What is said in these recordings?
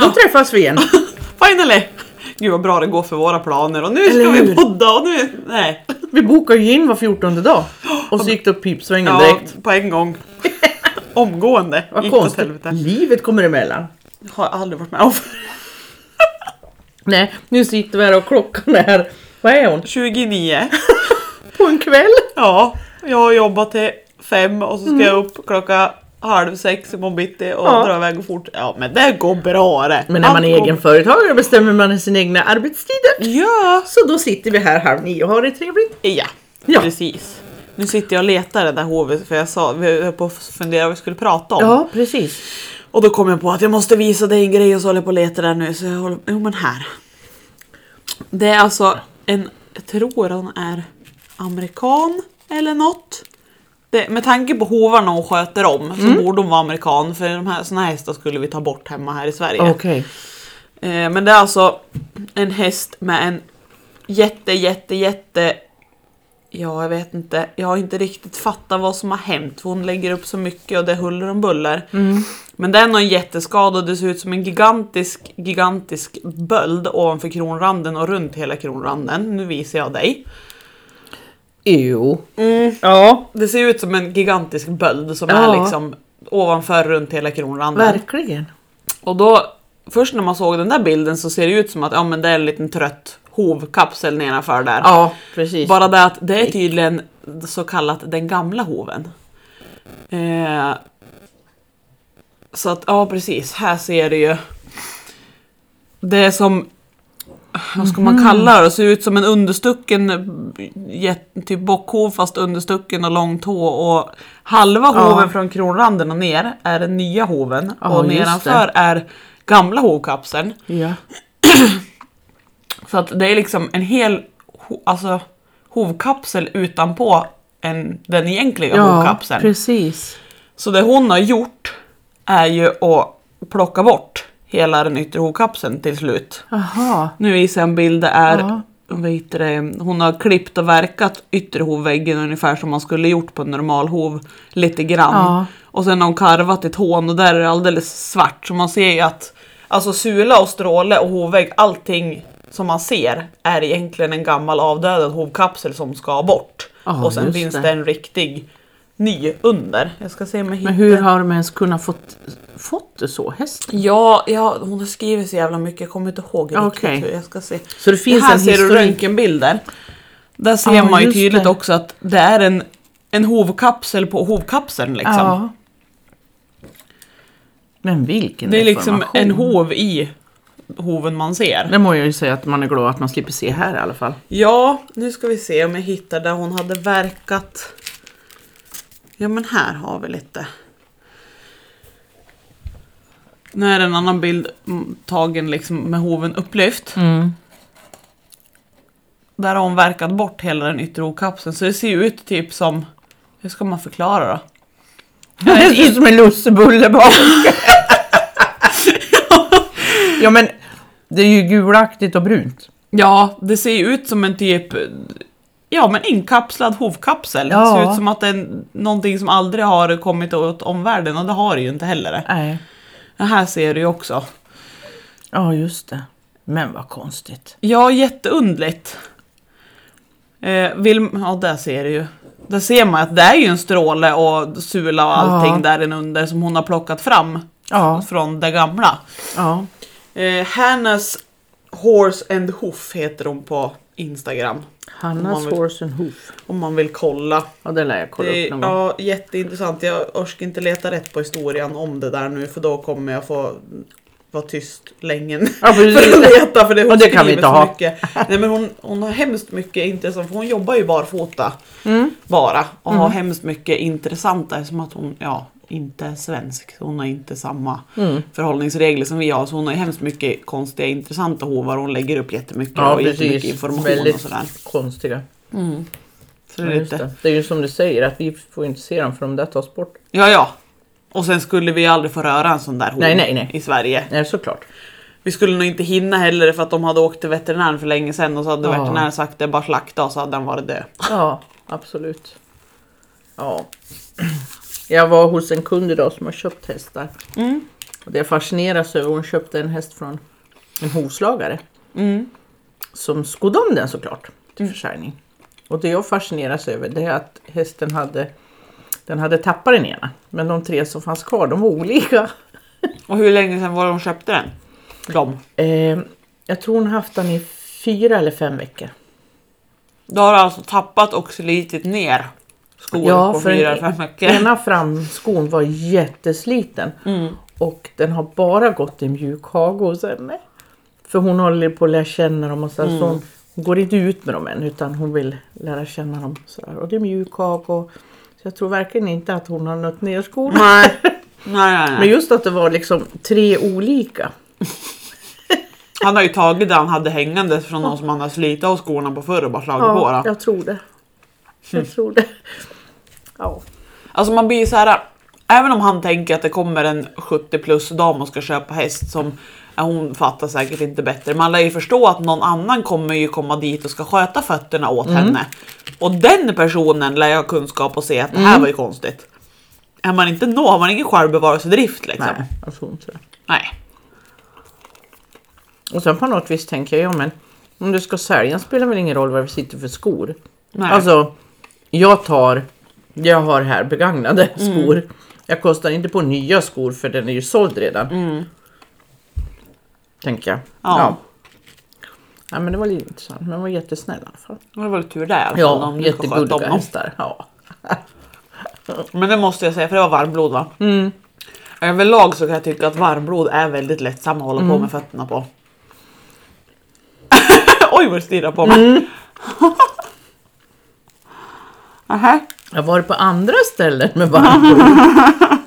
Då träffas vi igen. Finally! Gud vad bra det går för våra planer och nu ska Eller vi hur? podda och nu... Nej. Vi bokar ju in var 14 dag. Och så gick det upp pipsvängen Ja, direkt. på en gång. Omgående. Vad gick det åt konstigt. helvete. Livet kommer emellan. Har jag aldrig varit med om. Nej, nu sitter vi här och klockan är... Vad är hon? 29. På en kväll? Ja, jag har jobbat till fem och så ska jag upp klockan halv sex imorgon bitti och Ja. dra iväg fort. Ja men det går bra det. Men när man är egenföretagare bestämmer man sina egna arbetstider. Ja. Så då sitter vi här halv nio och har det trevligt. Ja, Ja. precis. Nu sitter jag och letar det där hovet för jag sa, vi höll på att fundera vad vi skulle prata om. Ja, precis. Och då kom jag på att jag måste visa dig en grej och så håller jag på att leta där nu. Så jag håller, jo men här. Det är alltså en, jag tror hon är amerikan eller något. Det, med tanke på hovarna hon sköter om så borde hon vara amerikan för de här, såna här hästar skulle vi ta bort hemma här i Sverige. Okej. Eh, men det är alltså en häst med en jätte, jätte, jätte... Ja, jag vet inte. Jag har inte riktigt fattat vad som har hänt. Hon lägger upp så mycket och det är huller om buller. Men det är någon jätteskada och det ser ut som en gigantisk, gigantisk böld ovanför kronranden och runt hela kronranden. Nu visar jag dig. Jo. Mm. Ja, Det ser ut som en gigantisk böld som Ja. är liksom ovanför runt hela kronranden. verkligen. Och då, först när man såg den där bilden så ser det ut som att ja, men det är en liten trött hovkapsel nedanför där. Ja, precis. Bara det att det är tydligen så kallat den gamla hoven. Eh, så att, ja precis, här ser det ju. Det är som, vad ska man kalla det? Ser ut som en understucken, typ bockhov fast understucken och lång tå. Och halva Ja. hoven från kronranden och ner är den nya hoven. Ja, och nedanför är gamla hovkapseln. Ja. Så att det är liksom en hel alltså, hovkapsel utanpå en, den egentliga ja, hovkapseln. precis. Så det hon har gjort är ju att plocka bort hela den yttre hovkapseln till slut. Aha. Nu visar jag en bild, det är heter det, hon har klippt och verkat yttre hovväggen ungefär som man skulle gjort på en normal hov lite grann. Ja. Och sen har hon karvat i tån och där är det alldeles svart så man ser ju att alltså sula och stråle och hovvägg, allting som man ser är egentligen en gammal avdödad hovkapsel som ska bort. Ja, och sen finns det. det en riktig ny under. Jag ska se om jag hittar. Men hur har de ens kunnat fått, fått det så, hästen? Ja, ja, hon har skrivit så jävla mycket, jag kommer inte ihåg riktigt Okej. hur. Jag ska se. Så det finns här en ser du röntgenbilder. Där ser Ja, man ju tydligt det. också att det är en, en hovkapsel på hovkapseln liksom. Ja. Men vilken det är liksom en hov i hoven man ser. Det må jag ju säga att man är glad att man slipper se här i alla fall. Ja, nu ska vi se om jag hittar där hon hade verkat. Ja men här har vi lite. Nu är det en annan bild mm, tagen liksom med hoven upplyft. Mm. Där har hon verkat bort hela den yttre hovkapseln så det ser ju ut typ som, hur ska man förklara då? Det ser ut som en lussebulle bak. ja men det är ju gulaktigt och brunt. Ja, det ser ju ut som en typ, ja men inkapslad hovkapsel. Det Ja. ser ut som att det är någonting som aldrig har kommit åt omvärlden och det har det ju inte heller. Nej. Det här ser du ju också. Ja just det. Men vad konstigt. Ja, jätteundligt. Eh, vill, ja, där ser du ju. Där ser man att det är ju en stråle och sula och allting Ja. där under som hon har plockat fram Ja. från det gamla. Ja. Eh, Hannas Horse and Hoof heter hon på Instagram. Hannas vill- horse and hoof. Om man vill kolla. Ja det lär jag kolla Det upp någon gång. ja, jätteintressant. Jag orkar inte leta rätt på historien om det där nu för då kommer jag få vara tyst länge Ja, för att leta för det, hon Och det kan vi inte så ha. mycket. Nej men hon, hon har hemskt mycket intressant för hon jobbar ju barfota Mm. bara och har hemskt mycket intressanta som att hon ja, inte svensk. Hon har inte samma Mm. förhållningsregler som vi har så hon har hemskt mycket konstiga intressanta hovar hon lägger upp jättemycket Ja och jättemycket information Väldigt och sådär. konstiga. Så det är lite, det. det är ju som du säger att vi får inte se dem för om det tas bort. Ja, ja. Och sen skulle vi aldrig få röra en sån där hov Nej, nej, nej. i Sverige. Nej såklart. Vi skulle nog inte hinna heller för att de hade åkt till veterinären för länge sedan och så hade Ja. veterinären sagt det bara slakta och så hade den varit död. Ja absolut. Ja. Jag var hos en kund idag som har köpt hästar. Mm. Och det jag fascineras över, hon köpte en häst från en hovslagare. Mm. Som skodde om den såklart till försäljning. Och det jag fascineras över det är att hästen hade, den hade tappat den ena. Men de tre som fanns kvar, de var olika. Och hur länge sedan var de köpte den? De. Eh, jag tror hon haft den i fyra eller fem veckor. Du har alltså tappat och slitit ner skor Ja, på fyra, fem veckor. Ena framskon var jättesliten. Mm. Och den har bara gått i mjuk hage henne. För hon håller på att lära känna dem och så, Mm. så hon, hon går inte ut med dem än utan hon vill lära känna dem. Så här. Och det är mjuk hage. Och, så jag tror verkligen inte att hon har nött ner skorna. Nej. nej, nej, Men nej. just att det var liksom tre olika. Han har ju tagit det han hade hängande från någon som han har slitit av skorna på förr och bara slagit på. Ja, Då. jag tror det. Jag tror det. Ja. Alltså man blir så här. Även om han tänker att det kommer en 70 plus dam och ska köpa häst som hon fattar säkert inte bättre. Man lär ju förstå att någon annan kommer ju komma dit och ska sköta fötterna åt Mm. henne. Och den personen lär ju ha kunskap och se att det Mm. här var ju konstigt. Är man inte nå har man ingen självbevarelsedrift liksom. Nej, jag tror inte det. Nej. Och sen på något vis tänker jag, ja men om du ska sälja spelar väl ingen roll vad vi sitter för skor. Nej. Alltså, jag tar, jag har här begagnade skor. Jag kostar inte på nya skor för den är ju såld redan. Tänker jag. Ja. ja. men det var lite intressant, men den var jättesnäll i alla fall. Det var väl tur det i alla fall. Ja, om jättegulliga hästar. Ja. Men det måste jag säga för det var varmblod va? Mm. Överlag så kan jag tycka att varmblod är väldigt lättsamma att hålla Mm. på med fötterna på. Oj vad du stirrar på mig. Mm. Nähä. Jag har varit på andra ställen med varmblod.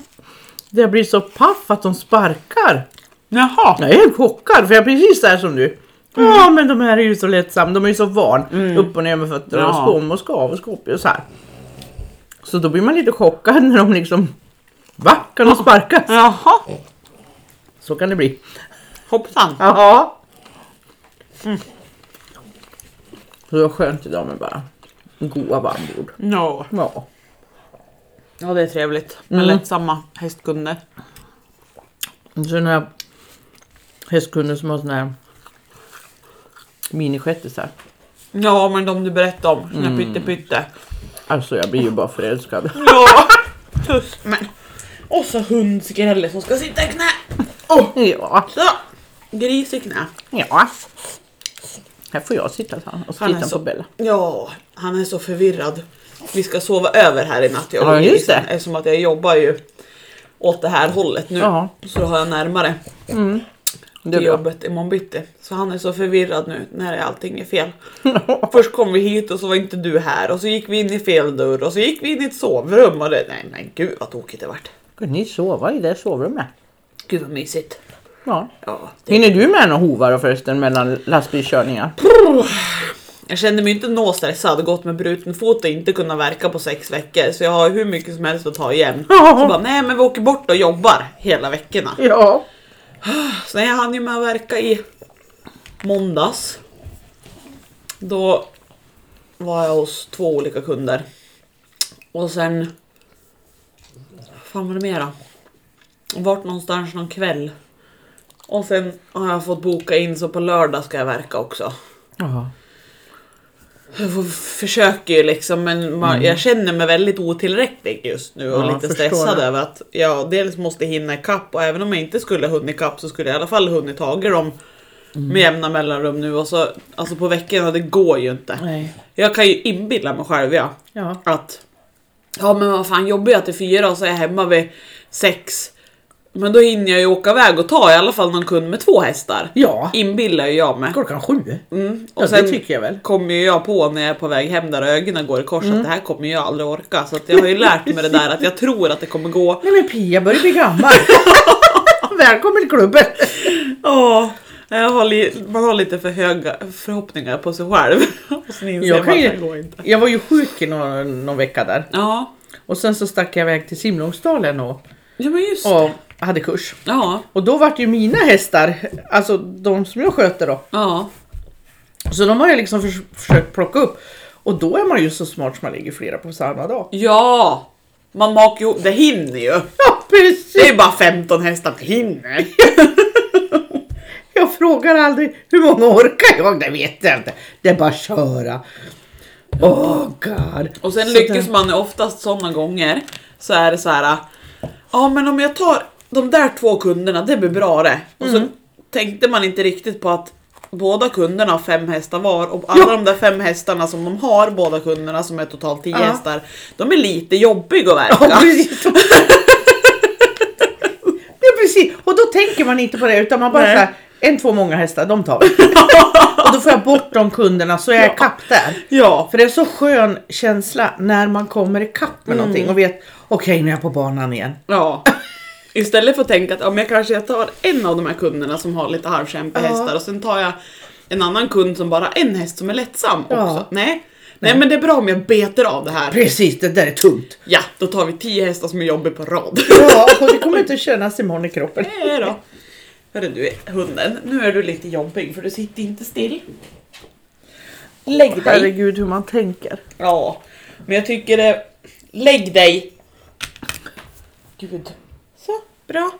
Där jag blir så paff att de sparkar. Jaha. Jag är helt chockad för jag är precis där som du. Ja men de här är ju så lättsamma, de är ju så van. Upp och ner med fötterna och Ja. skåm och skav och skåp och så här. Så då blir man lite chockad när de liksom Va? Kan de sparka? Jaha. Så kan det bli. Hoppsan. Jaha. Mm. Så det var skönt idag med bara goa varmbord. No. Ja. Ja det är trevligt med Mm. lättsamma hästkunder. Och så den här hästkunden som har sån här minishettisar. Ja men de du berättade om, sina Mm. pytte pytte. Alltså jag blir ju bara förälskad. Ja. Tuss. Men. Och så hundskrälle som ska sitta i knä. Ja. Så. Gris i knä. Ja. Här får jag sitta så och titta så- på Bella. Ja, han är så förvirrad. Vi ska sova över här i natt jag och Ja, just det. Eftersom att jag jobbar ju åt det här hållet nu. Ja. Så då har jag närmare Det är till jobbet imorgon bitti. Så han är så förvirrad nu när allting är fel. Först kom vi hit och så var inte du här och så gick vi in i fel dörr och så gick vi in i ett sovrum och det... Nej men gud vad tokigt det vart. Ska ni sova i det sovrummet? Gud vad mysigt. Ja. Ja, det... Hinner du med några hovar förresten mellan lastbilskörningar? Jag kände mig inte nå stressad, gått med bruten fot och inte kunna verka på sex veckor. Så jag har hur mycket som helst att ta igen. Ja. Så bara, nej men vi åker bort och jobbar hela veckorna. Ja. Så jag hann ju med att verka i måndags. Då var jag hos två olika kunder. Och sen... fan var det mera? Vart någonstans någon kväll. Och sen har jag fått boka in så på lördag ska jag verka också. Ja. Jag försöker ju liksom men man, jag känner mig väldigt otillräcklig just nu och Mm. Ja, lite stressad över att jag dels måste hinna ikapp och även om jag inte skulle hunnit ikapp så skulle jag i alla fall hunnit tagit dem Mm. med jämna mellanrum nu och så alltså på veckorna det går ju inte. Nej. Jag kan ju inbilla mig själv ja, Ja. att ja men vad fan jobbar jag till fyra och så är jag hemma vid sex. Men då hinner jag ju åka iväg och ta i alla fall någon kund med två hästar. Ja. Inbillar ju jag mig. Klockan sju. Mm. Och Ja, sen det tycker jag väl. kommer ju jag på när jag är på väg hem där ögonen går i kors Mm. att det här kommer jag aldrig orka. Så att jag har ju lärt mig det där att jag tror att det kommer gå. Nej men Pia börjar bli gammal. Välkommen till klubben. Åh, jag har li- man har lite för höga förhoppningar på sig själv. Och sen inser Jag man kan att ju- går inte. Jag var ju sjuk i någon, någon vecka där. Ja, Och sen så stack jag iväg till Simlångsdalen och, ja men just det. och hade kurs. Ja, Och då vart ju mina hästar, alltså de som jag sköter då. ja. Så de har jag liksom förs- försökt plocka upp. Och då är man ju så smart som man lägger flera på samma dag. Ja! Man makar ihop, det hinner ju. Ja, precis. Det är bara 15 hästar, det hinner. Jag frågar aldrig hur många orkar jag? Det vet jag inte. Det är bara att köra. Åh god. Och sen Så lyckas det- man oftast sådana gånger så är det så här. Ja men om jag tar de där två kunderna, det blir bra det. Och så Mm. tänkte man inte riktigt på att båda kunderna har fem hästar var och alla Ja. de där fem hästarna som de har, båda kunderna som är totalt tio Ja. hästar, de är lite jobbiga att Ja, verka. precis. ja, precis. Och då tänker man inte på det utan man bara Nej. såhär, en, två, många hästar, de tar vi. och då får jag bort de kunderna så jag är kapp där. Ja, För det är så skön känsla när man kommer ikapp med någonting och vet, okej nu är jag på banan igen. ja. Istället för att tänka att ja, men jag kanske jag tar en av de här kunderna som har lite halvkämpiga Ja. hästar och sen tar jag en annan kund som bara har en häst som är lättsam Ja. också. Nej. Nej men det är bra om jag betar av det här. Precis, det där är tungt. Ja, då tar vi tio hästar som är jobbiga på rad. Ja, och det kommer inte kännas imorgon i kroppen. Nej då. Hörru du hunden, nu är du lite jobbig för du sitter inte still. Lägg dig. Herregud hur man tänker. Ja, men jag tycker det... Lägg dig! Gud. Bra.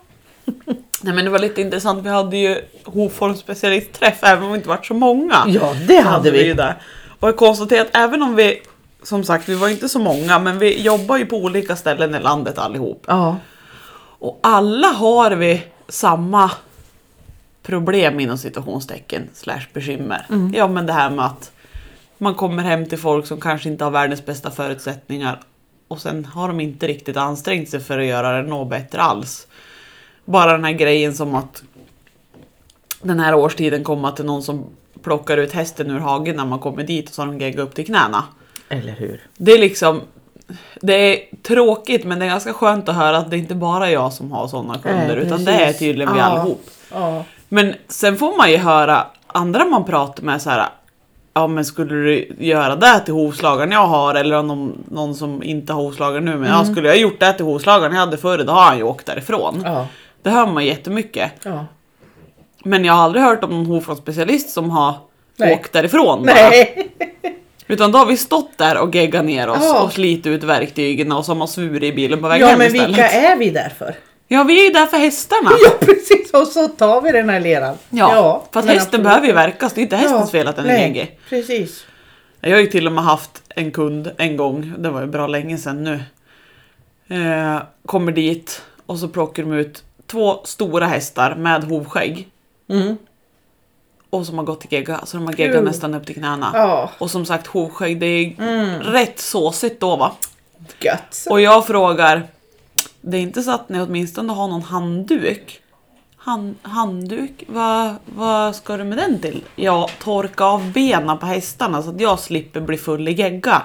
Nej men det var lite intressant, vi hade ju Hofors specialistträff även om vi inte varit så många. Ja, det hade ju vi. där. Och jag konstaterar att även om vi, som sagt vi var inte så många, men vi jobbar ju på olika ställen i landet allihop. Ja, Och alla har vi samma problem inom situationstecken slash bekymmer. Ja men det här med att man kommer hem till folk som kanske inte har världens bästa förutsättningar och sen har de inte riktigt ansträngt sig för att göra det något bättre alls. Bara den här grejen som att den här årstiden kommer att det är någon som plockar ut hästen ur hagen när man kommer dit och så har de geggat upp till knäna. eller hur? Det är liksom det är tråkigt men det är ganska skönt att höra att det inte bara är jag som har sådana kunder Nej, utan det är tydligen vi Ja. allihop. Ja. Men sen får man ju höra andra man pratar med så här. Ja men skulle du göra det till hovslagaren jag har eller om någon, någon som inte har hovslagare nu men ja, skulle jag gjort det till hovslagaren jag hade förr då har han ju åkt därifrån. Ja. Det hör man jättemycket. ja. Men jag har aldrig hört om någon hovslagsspecialist som har Nej. åkt därifrån bara. Nej. Utan då har vi stått där och geggat ner oss Ja. och slitit ut verktygen och så har man svurit i bilen på väg Ja hem men istället. vilka är vi där för? Ja vi är ju där för hästarna. Ja precis och så tar vi den här leran. Ja, för att men hästen absolut. behöver ju verkas. Det är inte hästens Ja, fel att den är nej, gegig. Precis. Jag har ju till och med haft en kund en gång, det var ju bra länge sedan nu. Eh, kommer dit och så plockar de ut två stora hästar med hovskägg. Mm. Och som har gått till gegga, så de har geggat nästan upp till knäna. Ja, Och som sagt hovskägg, det är Mm. rätt såsigt då va? gött. Och jag frågar, det är inte så att ni åtminstone har någon handduk? Han, handduk? Vad vad ska du med den till? Ja, torka av benen på hästarna så att jag slipper bli full i gegga.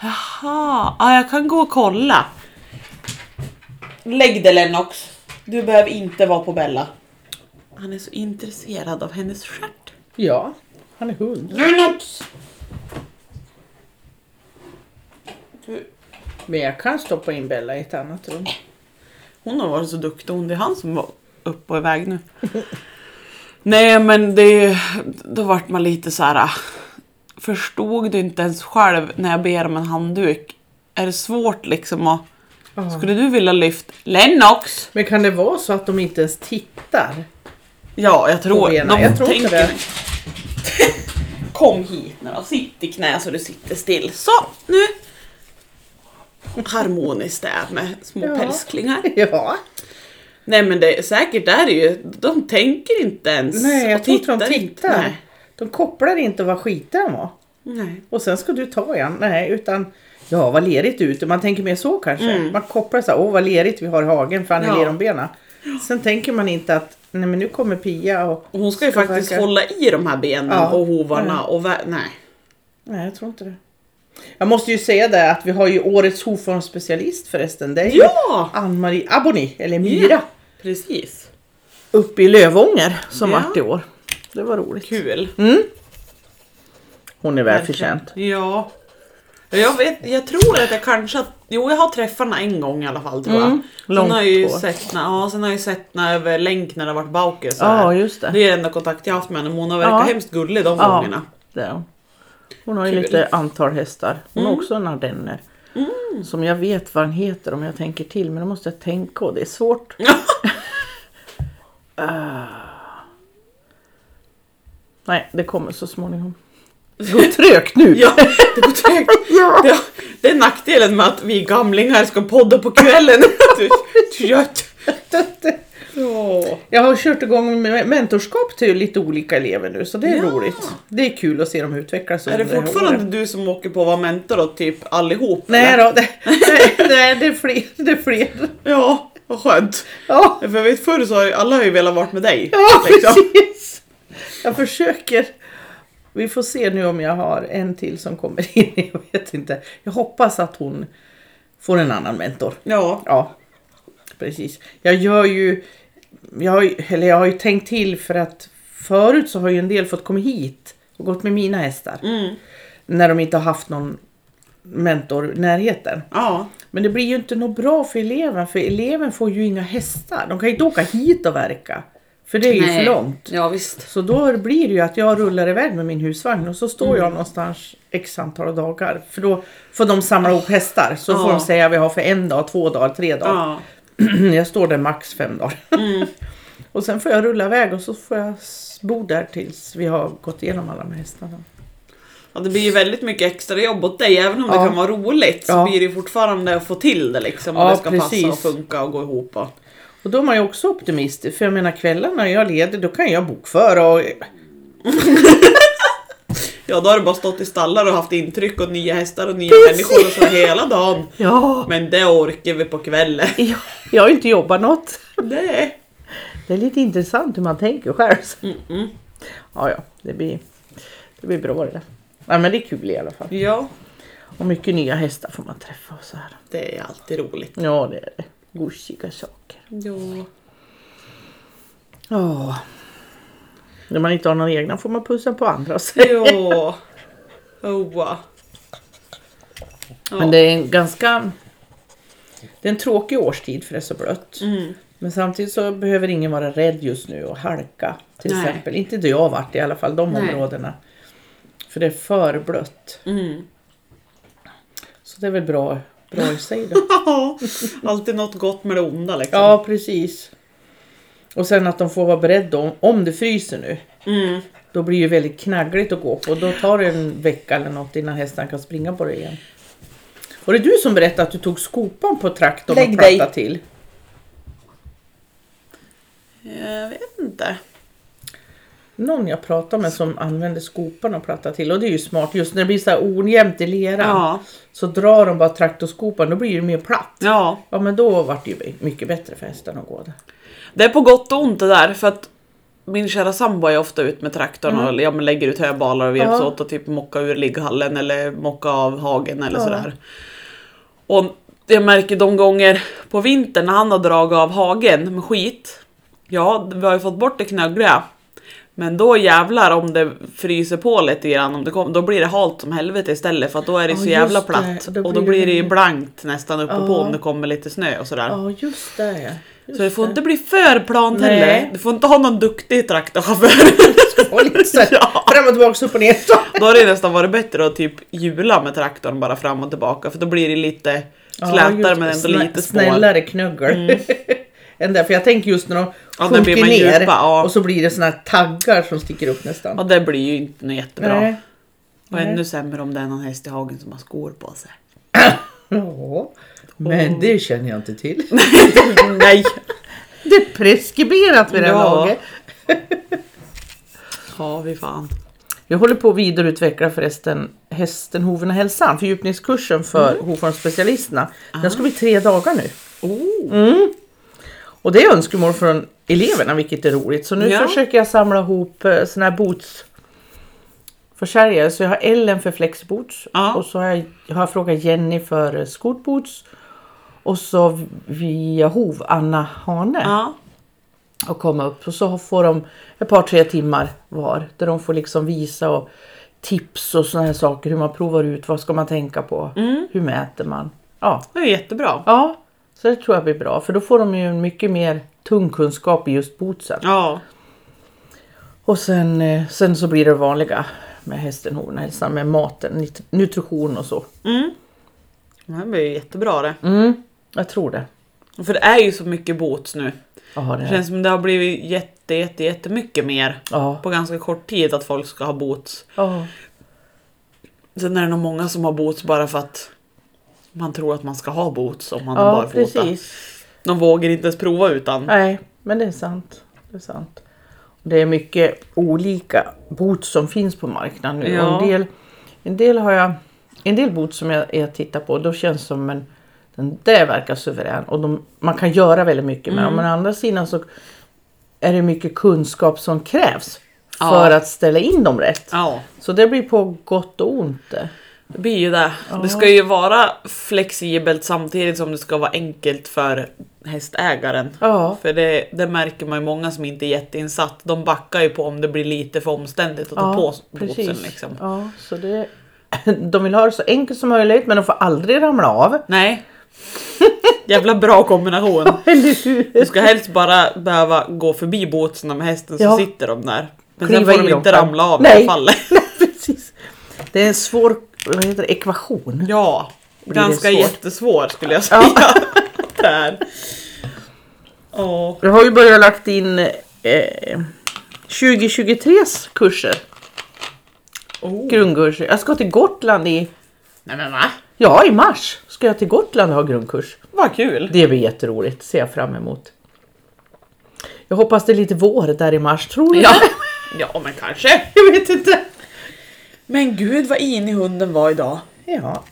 Jaha, ja, jag kan gå och kolla. Lägg det Lennox. Du behöver inte vara på Bella. Han är så intresserad av hennes stjärt. Ja, han är hund. Lennox! Du, Men jag kan stoppa in Bella i ett annat rum. Hon har varit så duktig, hon det är han som var upp och iväg nu. Nej men det, då vart man lite så här. Förstod du inte ens själv när jag ber om en handduk? Är det svårt liksom att... Skulle du vilja lyfta Lennox? Men kan det vara så att de inte ens tittar? Ja, jag tror, de Jag tror inte tänker... det. Kom hit nu då, sitt i knä så du sitter still. Så, nu! Harmoniskt det är med små Ja. pälsklingar. Ja, Nej men det, säkert är det ju, de tänker inte ens. nej jag tror inte de tittar. Nej. De kopplar inte vad skiten var. Nej. Och sen ska du ta igen. Nej, utan ja, vad lerigt ute. Man tänker mer så kanske. Mm. Man kopplar så här, åh vad lerigt vi har i hagen för han är Ja. ler om benen. Sen tänker man inte att nej men nu kommer Pia och Och hon ska ju Ska faktiskt verka- hålla i de här benen Ja. och hovarna Mm. och nej. Nej, jag tror inte det. Jag måste ju säga det att vi har ju årets hovformsspecialist förresten. Det är Ja! Ann-Marie Aboni, eller Myra, Precis. uppe i Lövånger som Ja. vart i år. Det var roligt. Kul. Mm. Hon är välförtjänt. Ja. Jag, vet, jag tror att jag kanske... Jo, jag har träffat henne en gång i alla fall tror jag. Mm, Sen har jag ju på. sett ja, sen har jag ju sett henne över länk när det har varit Bauke. så Ja, just det. Det är den enda kontakt jag har haft med henne, men hon har verkat Ja. hemskt gullig de Ja. gångerna. Det är hon. Hon har ju Kul. lite antal hästar. Hon har Mm. också en ardenner. Som jag vet vad den heter om jag tänker till men då måste jag tänka och det är svårt. Ah. Nej, det kommer så småningom. Det går trögt nu. Ja, det går trögt. Ja. Det är nackdelen med att vi gamlingar ska podda på kvällen. Trött. Ja. Jag har kört igång med mentorskap till lite olika elever nu så det är Ja. roligt. Det är kul att se dem utvecklas Är det fortfarande du som åker på att vara mentor åt typ allihop? Nej eller? då, det, nej, nej, det är fler. Det är fler. Ja, vad skönt. Ja, För jag vet förr så har ju alla har ju velat vara med dig. ja liksom. precis. Jag försöker. Vi får se nu om jag har en till som kommer in. Jag vet inte. Jag hoppas att hon får en annan mentor. Ja. Ja, precis. Jag gör ju, jag har, eller jag har ju tänkt till för att förut så har ju en del fått komma hit och gått med mina hästar. Mm. När de inte har haft någon mentor i närheten. Ja. Men det blir ju inte något bra för eleven för eleven får ju inga hästar. De kan ju inte åka hit och verka. För det är ju för långt. Ja visst. Så då blir det ju att jag rullar iväg med min husvagn och så står jag någonstans x antal dagar. För då får de samla ihop hästar. Så får Ja. de säga vi har för en dag, två dagar, tre dagar. Ja. Jag står där max fem dagar. och sen får jag rulla iväg och så får jag bo där tills vi har gått igenom alla med hästarna. ja, det blir ju väldigt mycket extra jobb åt dig. Även om det Ja. kan vara roligt så blir det fortfarande att få till det liksom. Och det ska precis. passa och funka och gå ihop. Och... Och då är man ju också optimistisk. För jag menar kvällarna jag ledig då kan jag bokföra och Ja, då har du bara stått i stallar och haft intryck och nya hästar och nya människor och så hela dagen. ja, Men det orkar vi på kvällen. jag, jag har inte jobbat något. Nej. Det är lite intressant hur man tänker själv. Mm-mm. Ja, ja, det blir, det blir bra det där. Ja, men det är kul i alla fall. Ja, Och mycket nya hästar får man träffa och så här. det är alltid roligt. Ja, det är det. Gosiga saker. Ja. Ja. När man inte har några egna får man pussa på andra. Ja. Oh. Ja. Men det är en ganska... Det är en tråkig årstid för det är så blött. Mm. Men samtidigt så behöver ingen vara rädd just nu och halka. Till Nej. exempel. Inte där jag har varit i alla fall, de Nej. områdena. För det är för blött. Mm. Så det är väl bra, bra i sig då. Alltid något gott med det onda liksom. Ja, precis. Och sen att de får vara beredda om, om det fryser nu. Mm. Då blir det ju väldigt knaggligt att gå på. Då tar det en vecka eller något innan hästen kan springa på det igen. Var det du som berättade att du tog skopan på traktorn Lägg och plattade till? Jag vet inte. Någon jag pratade med som använde skopan och plattade till. Och det är ju smart. Just när det blir så här ojämnt i leran. Ja. Så drar de bara traktorskopan. Då blir det mer platt. Ja. Ja men då vart det ju mycket bättre för hästarna att gå där. Det är på gott och ont det där för att min kära sambo är ofta ut med traktorn och ja, men lägger ut höbalar och vi hjälps Ja. åt att typ mocka ur ligghallen eller mocka av hagen eller Ja. sådär. Och jag märker de gånger på vintern när han har dragit av hagen med skit. Ja, vi har ju fått bort det knöggliga. Men då jävlar om det fryser på lite grann, om det kom, då blir det halt som helvete istället för att då är det Ja, så jävla det. platt. Och då och då blir det- det ju blankt nästan uppe på Ja. om det kommer lite snö och sådär. Ja just det. ja. Just Så det får det. inte bli för plant Nej. heller. Du får inte ha någon duktig traktorchaufför. Ja. fram och tillbaka, upp och ner. Då har det nästan varit bättre att typ hjula med traktorn bara fram och tillbaka för då blir det lite slätare just men det. ändå lite spår. Snällare knöggel. Än där, för jag tänker just när de Ja, sjunker man ner djupa, ja. och så blir det såna här taggar som sticker upp nästan. Ja det blir ju inte något jättebra. Nej. Och Nej. ännu sämre om det är någon häst i hagen som har skor på sig. Ja, men det känner jag inte till. Nej! Det är preskriberat vid det här Ja. laget. Ja, vi fan. Jag håller på att vidareutveckla förresten hästen, hoven och hälsan, fördjupningskursen för Mm. hovformsspecialisterna. Den ska bli tre dagar nu. Oh. Och det är önskemål från eleverna vilket är roligt. Så nu Ja. försöker jag samla ihop eh, såna här boots försäljare. Så jag har Ellen för flexboots Ja. och så har jag, jag har frågat Jenny för eh, scootboots. Och så via Hov, Anna Hane. Ja. och komma upp. Och så får de ett par tre timmar var där de får liksom visa och tips och såna här saker. Hur man provar ut, vad ska man tänka på, hur mäter man. Ja. Det är jättebra. ja, så det tror jag blir bra för då får de ju mycket mer tung kunskap i just bootsen. Ja. Och sen, eh, sen så blir det vanliga med hästen, hoven, hälsan med maten, nutrition och så. Mm. Det här blir ju jättebra det. Mm, jag tror det. För det är ju så mycket boots nu. Ja, det Det känns som det har blivit jätte, jätte, jättemycket mer Ja. på ganska kort tid att folk ska ha boots. Ja. Sen är det nog många som har boots bara för att man tror att man ska ha boots om man Ja, barfota. precis. De vågar inte ens prova utan. Nej, men det är sant. Det är sant. Det är mycket olika boots som finns på marknaden nu. Ja. En, del, en del har jag, en del boots som jag, jag tittar på, då känns som en den där verkar suverän och de, man kan göra väldigt mycket med dem. Men å andra sidan så är det mycket kunskap som krävs Ja. för att ställa in dem rätt. Ja, Så det blir på gott och ont. Det. blir ju det. Det ska ju vara flexibelt samtidigt som det ska vara enkelt för hästägaren. Ja, För det, det märker man ju många som inte är jätteinsatt. De backar ju på om det blir lite för omständigt att ta på bootsen. Liksom. Ja, så det, de vill ha det så enkelt som möjligt men de får aldrig ramla av. Nej. Jävla bra kombination. Du ska helst bara behöva gå förbi bootsen med hästen så Ja. sitter de där. Men Kliva sen får de inte ramla av Nej. i fallet. Precis. Det är en svår vad heter det, ekvation. Ja, Blir det ganska svårt? jättesvår skulle jag säga. Där. Ja. Jag har ju börjat lagt in eh, 2023s kurser. Oh. Grundkurser. Jag ska till Gotland i, Nej men va? ja i mars ska jag till Gotland och ha grundkurs. Vad kul. Det blir jätteroligt, ser jag fram emot. Jag hoppas det är lite vår där i mars, tror du Ja. ja men kanske. Jag vet inte. Men gud vad in hunden var idag. Ja,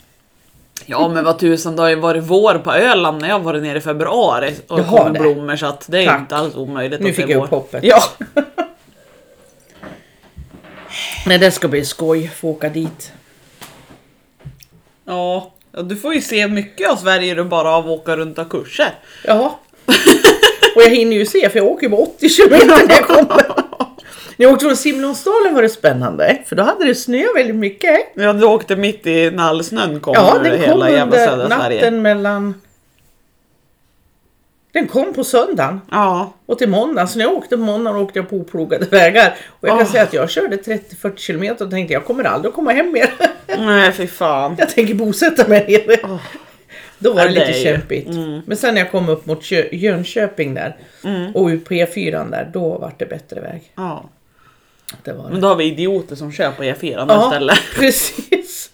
Ja men vad tusan, det har ju varit vår på Öland när jag varit nere i februari och Jaha, kom det. blommor så att det är Tack. inte alls omöjligt nu att det fick är jag vår. upp hoppet. Ja. Nej, det ska bli skoj, få åka dit. ja. Ja, du får ju se mycket av Sverige du bara av att åka runt och kurser. Ja. Och jag hinner ju se för jag åker ju bara 80 kilometer när jag kommer. När jag åkte från Simlångsdalen var det spännande för då hade det snö väldigt mycket. Ja, du åkte mitt i när snön kom Ja, den kom under natten Sverige. mellan... Den kom på söndagen Ja, och till måndagen. Så när jag åkte på måndagen åkte jag på oplogade vägar. Och jag kan Åh. säga att jag körde 30-40 kilometer och tänkte jag kommer aldrig att komma hem mer. nej fy fan. Jag tänker bosätta mig nere. Då var det lite kämpigt. mm. Men sen när jag kom upp mot Kö- Jönköping där och ut på E4 där, då var det bättre väg. Ja. Det var det. Men då har vi idioter som på E4 Ja, istället. precis.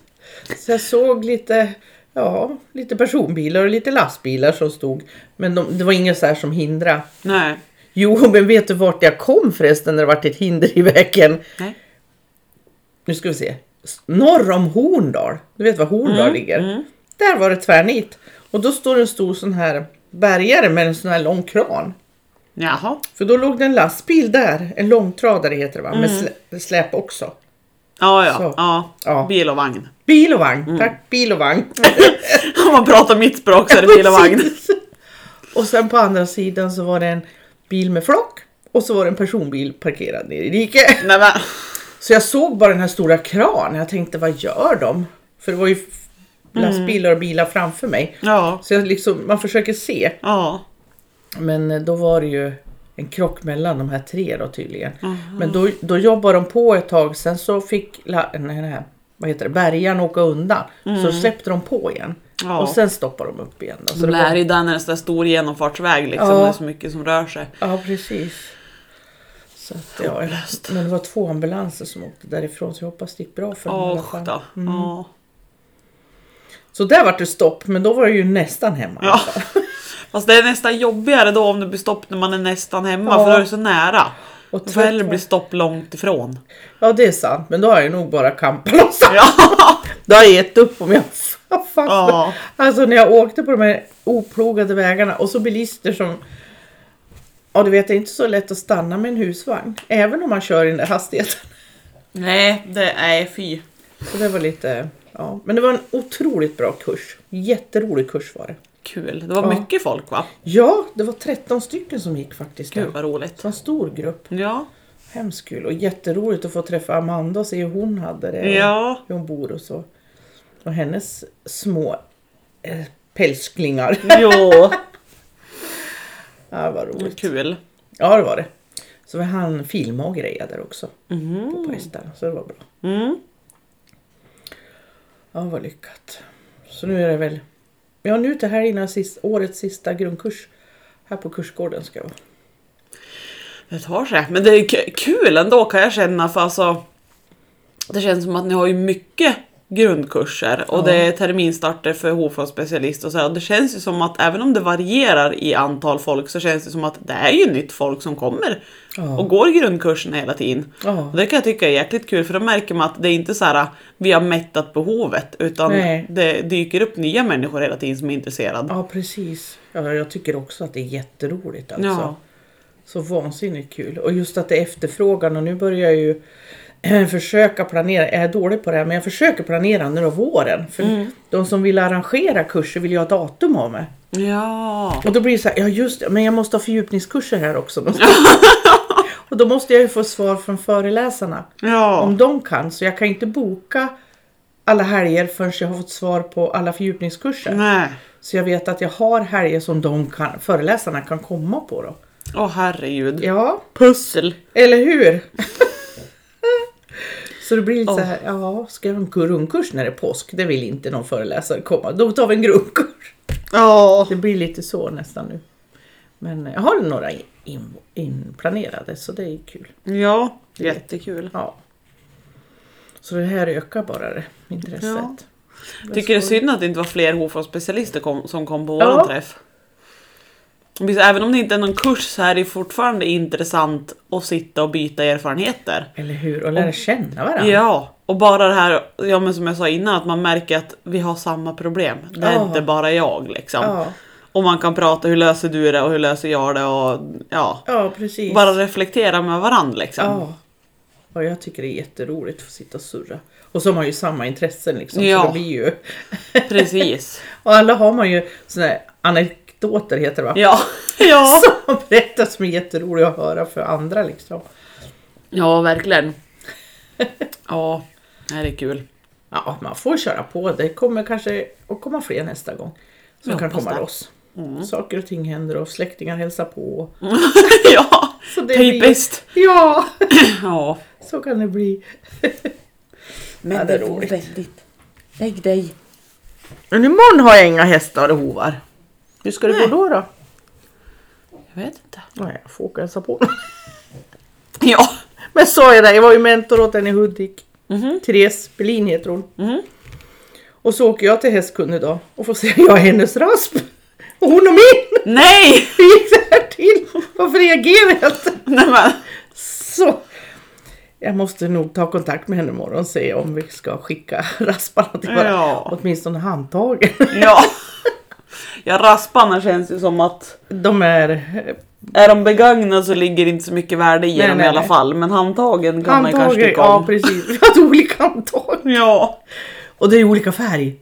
Så jag såg lite, ja, lite personbilar och lite lastbilar som stod. Men de, det var inget så här som hindrade. Nej. Jo, men vet du vart jag kom förresten när det vart ett hinder i vägen? Nej. Nu ska vi se. Norr om Horndal. Du vet var Horndal Mm, ligger? Där var det tvärnit. Och då står en stor sån här bärgare med en sån här lång kran. Jaha. För då låg det en lastbil där, en långtradare heter det va, med slä, släp också. Ja, ja. Ja. Ja. Bil och vagn. Bil och vagn, Mm. tack bil och vagn. Om man pratar mitt språk så är det bil och vagn. Och sen på andra sidan så var det en bil med flock och så var det en personbil parkerad nere i diket. Nej. Så jag såg bara den här stora kranen. Jag tänkte, vad gör de? För det var ju f- lastbilar och bilar framför mig. Ja. Så jag liksom, man försöker se. Ja. Men eh, då var det ju en krock mellan de här tre då tydligen. Men då, då jobbade de på ett tag. Sen så fick la, nej, vad heter det, bärgaren åka undan. Så släppte de på igen. Ja. Och sen stoppade de upp igen. Då. Så Så det det var, är ju är en sån där stor genomfartsväg liksom. Ja. Det är så mycket som rör sig. Ja, precis. Så att, ja, men det var två ambulanser som åkte därifrån så jag hoppas det gick bra för dem fall. då. Ja. Så där var det stopp, men då var det ju nästan hemma. Ja. Fast det är nästan jobbigare då om det blir stopp när man är nästan hemma Ja. för då är det så nära. Och Det får hellre bli stopp långt ifrån. Ja, det är sant, men då har jag nog bara campat någonstans. Ja. Då har jag gett upp om jag fastnar. Ja. Alltså när jag åkte på de här oplogade vägarna och så bilister som... Ja, du vet, det är inte så lätt att stanna med en husvagn. Även om man kör i den där hastigheten. Nej, det är fy. Så det var lite... Ja. Men det var en otroligt bra kurs. Jätterolig kurs var det. Kul. Det var Ja. mycket folk va? Ja, det var 13 stycken som gick faktiskt. Gud vad roligt. Det var en stor grupp. Ja. Hemskt kul och jätteroligt att få träffa Amanda och se hur hon hade det. Ja. Hur hon bor och så. Och hennes små eh, pälsklingar. Jo. ja, vad roligt. Kul. Ja, det var det. Så vi hann filma och greja där också. Mhm. På hästarna, så det var bra. Mm. Ja, vad lyckat. Så nu är det väl men Ja, nu till helgen innan sist, årets sista grundkurs. Här på kursgården ska jag vara. Det tar sig. Men det är kul ändå kan jag känna för alltså. Det känns som att ni har ju mycket grundkurser och det är terminstarter för hovfångsspecialist och så här. Och det känns ju som att även om det varierar i antal folk så känns det som att det är ju nytt folk som kommer Ja. och går grundkurserna hela tiden. Ja. Och det kan jag tycka är jäkligt kul för då märker man att det är inte så här vi har mättat behovet utan Nej. det dyker upp nya människor hela tiden som är intresserade. ja, precis. Ja, jag tycker också att det är jätteroligt alltså. Ja. Så vansinnigt kul. Och just att det är efterfrågan och nu börjar ju försöka planera. Jag är dålig på det här men jag försöker planera nu då våren. För Mm. de som vill arrangera kurser vill ju ha datum av mig. Ja. Och då blir det så här, ja just det, men jag måste ha fördjupningskurser här också. och då måste jag ju få svar från föreläsarna. Ja. Om de kan. Så jag kan inte boka alla helger förrän jag har fått svar på alla fördjupningskurser. Nej. Så jag vet att jag har helger som de kan, föreläsarna kan komma på då. Åh herregud. Ja, Pussel. eller hur? så det blir lite så Åh. här, ja, ska jag ha en grundkurs när det är påsk? Det vill inte någon föreläsare komma. Då tar vi en grundkurs. Ja. Det blir lite så nästan nu. Men jag har några in, inplanerade så det är kul. Ja, jättekul. Ja. Så det här ökar bara det intresset. Ja. Tycker det är så- synd att det inte var fler hovfångsspecialister kom, som kom på Ja. våran träff. Visst, Även om det inte är någon kurs så är det fortfarande intressant att sitta och byta erfarenheter. Eller hur? Och lära känna varandra. Ja, och bara det här, ja men som jag sa innan, att man märker att vi har samma problem. Det är Ja. inte bara jag liksom. Ja, Och man kan prata, hur löser du det och hur löser jag det och ja. ja precis. Bara reflektera med varandra liksom. Ja. Och jag tycker det är jätteroligt att få sitta och surra. Och så har man ju samma intressen liksom. Ja. Så det blir ju... Precis. Och alla har man ju såna här anekdoter heter det va? Ja. Ja. Som man berättar som är jätteroliga att höra för andra liksom. Ja, verkligen. Ja, det här är kul. Ja, man får köra på. Det kommer kanske att komma fler nästa gång. Som Jag kan komma det. loss. Saker och ting händer och släktingar hälsar på. ja, Så det blir- typiskt. Ja, Ja. så kan det bli. Men Ja, det är roligt. väldigt. Lägg dig. Men imorgon har jag inga hästar och hovar. Hur ska det Nej. gå då då? Jag vet inte. Nej, jag får åka och hälsa på. Ja. Men sa jag det, jag var ju mentor åt henne i Hudik. Mhm. Therese Berlin heter hon. Mhm. Och så åker jag till hästkund idag och får se jag har hennes rasp. Och hon och min! Nej! Hur gick det här till? Varför reagerar jag inte? Nej men. Så. Jag måste nog ta kontakt med henne imorgon och se om vi ska skicka rasparna till varandra. Ja. Åtminstone handtagen. Ja. Ja, rasparna känns ju som att De är är de begagnade så ligger det inte så mycket värde i Nej, dem nej, i alla nej. fall. Men handtagen kan man ju kanske handtagen. tycka Ja om. precis. Vi hade olika handtag. Ja. Och det är olika färg.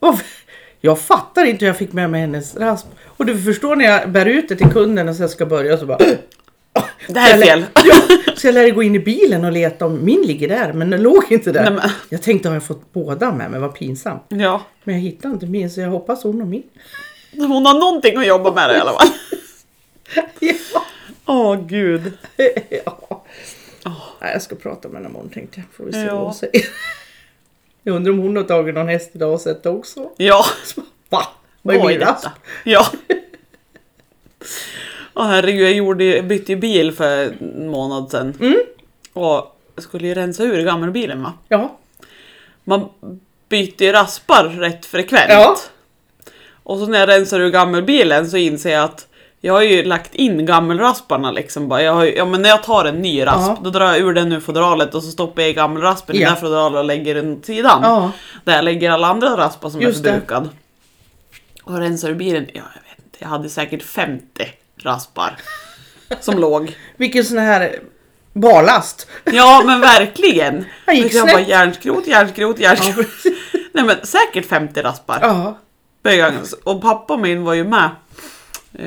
Och Jag fattar inte hur jag fick med mig hennes rasp. Och du förstår när jag bär ut det till kunden och sen ska börja så bara... Det här är fel. Ja, så jag lär gå in i bilen och leta om min ligger där, men den låg inte där. Nej, men- Jag tänkte har jag fått båda med mig, vad pinsamt. Ja. Men jag hittade inte min så jag hoppas hon och min. Hon har någonting att jobba med i alla fall. Ja. Åh gud. ja. Nej, jag ska prata med henne imorgon tänkte jag. Får vi se Ja. vad hon säger. Jag undrar om hon har tagit någon häst idag och sett det också. Ja. Så, Va? Vad är min detta? Ja. Åh herregud, jag gjorde, bytte ju bil för en månad sedan. Mm. Och skulle ju rensa ur gammelbilen va. Ja. Man byter ju raspar rätt frekvent. Ja. Och så när jag rensar ur gammelbilen så inser jag att jag har ju lagt in gammelrasparna liksom. Bara. Jag har, ju- ja, men när jag tar en ny rasp, Ja. då drar jag ur den ur fodralet och så stoppar jag i gammelraspen i Ja. det här fodralet och lägger den åt sidan. Ja. Där jag lägger alla andra raspar som Just är det. förbrukad. Och rensar ur bilen, ja jag vet inte, jag hade säkert 50 raspar. som låg. Vilken sån här barlast. Ja men verkligen! Han gick jag bara snett. järnskrot, järnskrot, järnskrot. Nej men säkert 50 raspar. ja. Och pappa min var ju med eh,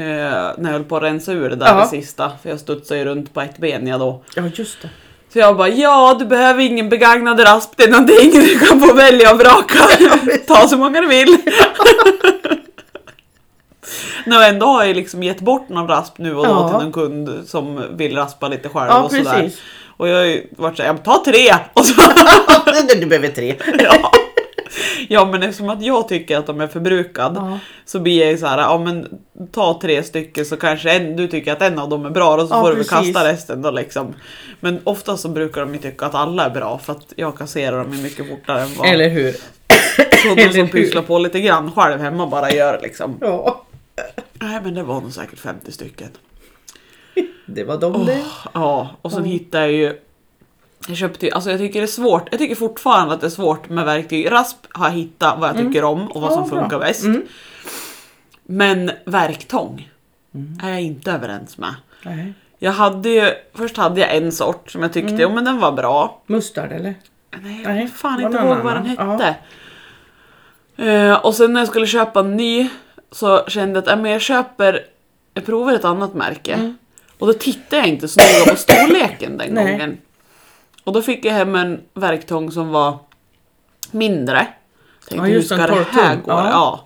när jag höll på att rensa ur det där Ja. det sista. För jag studsade ju runt på ett ben jag då. ja, just det. Så jag bara, ja du behöver ingen begagnad rasp, det är någonting du kan få välja och vraka. Ta så många du vill. Och ändå har jag liksom gett bort någon rasp nu och då Ja. till någon kund som vill raspa lite själv Ja, och sådär. precis. Och jag har ju varit såhär, ta tre! Och så, du behöver tre. ja. Ja men eftersom att jag tycker att de är förbrukade Ja. så blir jag ju så här, ja men ta tre stycken så kanske en, du tycker att en av dem är bra och så Ja, får du precis. kasta resten då liksom. Men ofta så brukar de ju tycka att alla är bra för att jag kasserar dem mycket fortare än vad Eller hur? så de som pysslar på lite grann själv hemma bara gör liksom. Ja. Nej men det var nog säkert 50 stycken. Det var de det. Ja, och sen Ja. hittade jag ju jag köpte ju, alltså jag tycker det är svårt, jag tycker fortfarande att det är svårt med verktyg. Rasp har jag hittat vad jag tycker om och vad som Mm. Ja, bra. funkar bäst. Mm. Men verktång är jag inte överens med. Nej. Jag hade ju, först hade jag en sort som jag tyckte, Mm. jo men den var bra. Mustard eller? Nej, jag Nej, fan inte ihåg vad den hette. Eh, och sen när jag skulle köpa en ny så kände jag att äh, men jag köper, jag provar ett annat märke. Mm. Och då tittade jag inte så noga på storleken den Nej. gången. Och då fick jag hem en verktång som var mindre. Tänkte, Ja, hur ska det här gå? Ja. Ja.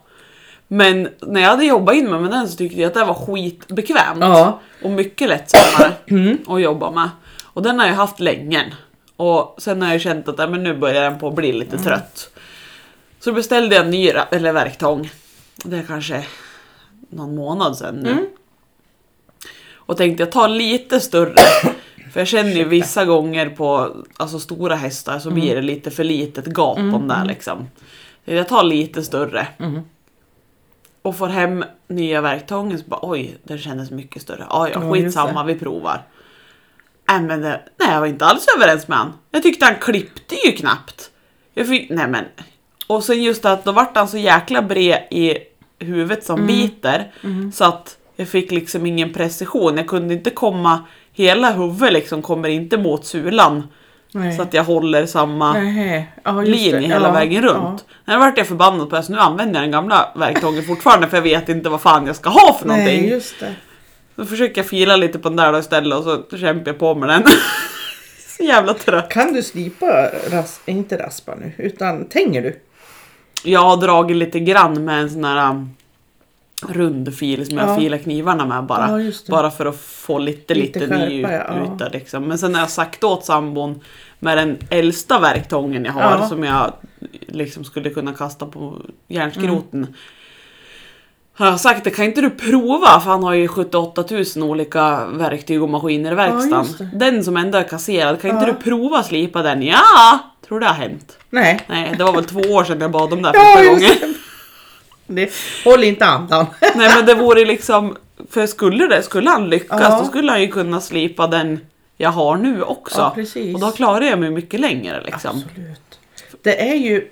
Men när jag hade jobbat in mig med den så tyckte jag att det var skitbekvämt. Ja. Och mycket lättsammare Mm. att jobba med. Och den har jag haft länge. Och sen har jag känt att äh, men nu börjar den på att bli lite trött. Så beställde jag en ny eller verktång. Det är kanske någon månad sedan nu. Mm. Och tänkte jag tar lite större. För jag känner ju vissa gånger på alltså, stora hästar så blir det lite för litet gap om där liksom. Så jag tar lite större. Mm. Och får hem nya verktången så bara oj, den kändes mycket större. Ja, ja, skitsamma, vi provar. Nej, men det, nej, jag var inte alls överens med han. Jag tyckte han klippte ju knappt. Jag fick, nej men. Och sen just att då vart han så jäkla bred i huvudet Mm. som biter. Så att jag fick liksom ingen precision. Jag kunde inte komma, hela huvudet liksom kommer inte mot sulan. Nej. Så att jag håller samma. Ja, linje det. hela Ja, vägen runt. När vart jag förbannad på det, så nu använder jag den gamla verktången fortfarande för jag vet inte vad fan jag ska ha för Ja. någonting. Nej, just det. Så försöker jag fila lite på den där då istället och så kämpar jag på med den. så jävla trött. Kan du slipa, ras, inte raspa nu, utan tänger du? Jag har dragit lite grann med en sån här um, rund fil som jag Ja. filar knivarna med bara. Ja, bara för att få lite, Lite lite, ny skärpa, ja. yta liksom. Men sen har jag sagt åt sambon med den äldsta verktången jag har som jag liksom skulle kunna kasta på järnskroten. Mm. Har jag sagt det, kan inte du prova? För han har ju 78 000 olika verktyg och maskiner i verkstaden. den som ändå är kasserad, kan inte du prova slipa den? Ja! Tror det har hänt. Nej. Nej, det var väl två år sedan jag bad om det här Ja, första just gången. det. Håll inte andan. Nej men det vore liksom, för skulle det, skulle han lyckas Ja. då skulle han ju kunna slipa den jag har nu också. Ja, och då klarar jag mig mycket längre liksom. Absolut. Det är ju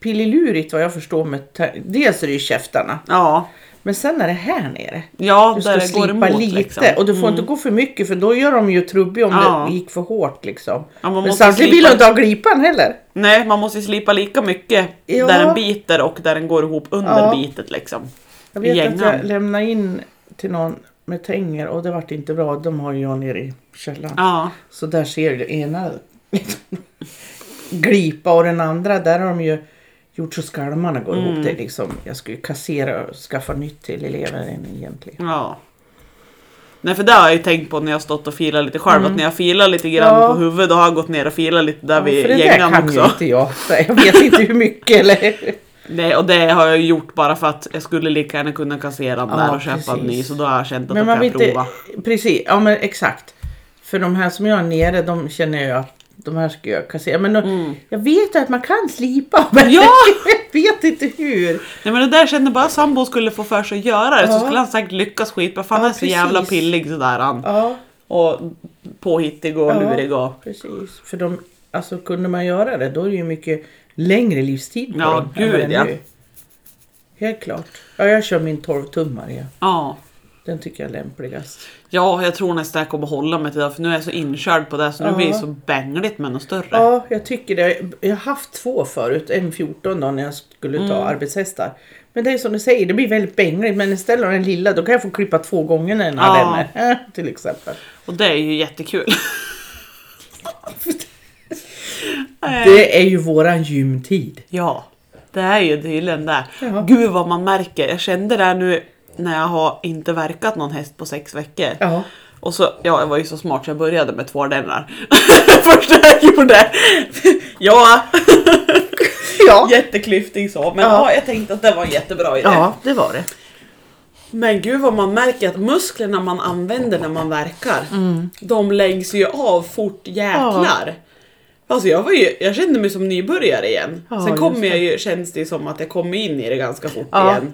pillilurigt vad jag förstår med Dels är det ju käftarna, Ja, men sen är det här nere. ja Du där ska det går emot lite liksom. och du får inte gå för mycket för då gör de ju trubbig om Ja. det gick för hårt liksom. Ja, men samtidigt vill du inte ha glipan heller. Nej, man måste slipa lika mycket Ja. där den biter och där den går ihop under Ja. bitet liksom. Jag vet att Gängan. jag lämnade in till någon med tänger och det vart inte bra. De har ju jag nere i källaren. Ja, Så där ser du ena glipa och den andra där har de ju gjort så skalmarna går Mm. ihop. Det liksom, jag skulle kassera och skaffa nytt till eleven egentligen. ja. Nej för det har jag ju tänkt på när jag har stått och filat lite själv. Att när jag filar lite grann Ja. på huvudet då har jag gått ner och filat lite där Ja, för vid det där gängan kan också. ju inte jag. Så jag vet inte hur mycket eller... Nej, och det har jag gjort bara för att jag skulle lika gärna kunna kassera den Ja, där och köpa en ny. precis. Så då har jag känt att Men man kan jag vill inte... prova. Precis, ja men exakt. För de här som jag har nere, de känner jag att de här ska jag kassera. Men de, jag vet att man kan slipa. Men Mm. Ja! jag vet inte hur. Nej men det där kände bara sambo skulle få för sig att göra det så Ja. skulle han säkert lyckas skitbra. För han Ja, är så jävla pillig sådär han. Ja, Och påhittig och Ja. lurig och... precis. För de, alltså kunde man göra det, då är det ju mycket längre livstid på Ja, dem. gud, ja. Helt klart. Ja, jag kör min 12-tummare. Ja. Ja. Den tycker jag är lämpligast. Ja, jag tror nästan jag kommer hålla mig till det för nu är jag så inkörd på det så nu Ja. blir det så bängligt med något större. Ja, jag tycker det. Jag har haft två förut. En 14 då när jag skulle ta Mm. arbetshästar. Men det är som du säger, det blir väldigt bängligt. Men istället för den lilla, då kan jag få klippa två gånger när den Ja. den är. Till exempel. Och det är ju jättekul. Det är ju våran gymtid. Ja, det är ju tydligen det. Ja. Gud vad man märker. Jag kände det nu när jag har inte verkat någon häst på sex veckor. Ja. Och så, ja jag var ju så smart så jag började med två ardenner. Första jag gjorde. ja. Ja. Jätteklyftig så. Men Ja. ja. jag tänkte att det var en jättebra idé. Ja, det var det. Men gud vad man märker att musklerna man använder när man verkar, Mm. de läggs ju av fort jäklar. Alltså jag, var ju, jag kände mig som nybörjare igen. Ja, Sen kommer jag ju, känns det som att jag kommer in i det ganska fort Ja. igen.